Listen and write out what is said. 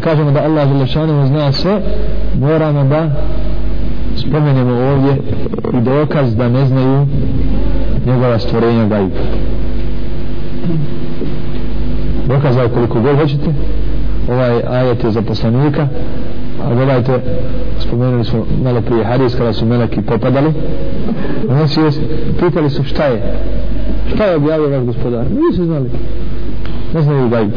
kažemo da Allah Želešanu zna sve, moramo da spomenemo ovdje i dokaz da ne znaju njegova stvorenja gaju. Dokaza koliko god hoćete, ovaj ajet je za poslanika, a gledajte, spomenuli smo malo prije hadis kada su meleki popadali, oni su pitali su šta je, šta je objavio vaš gospodar, nisu znali, ne znaju gaju.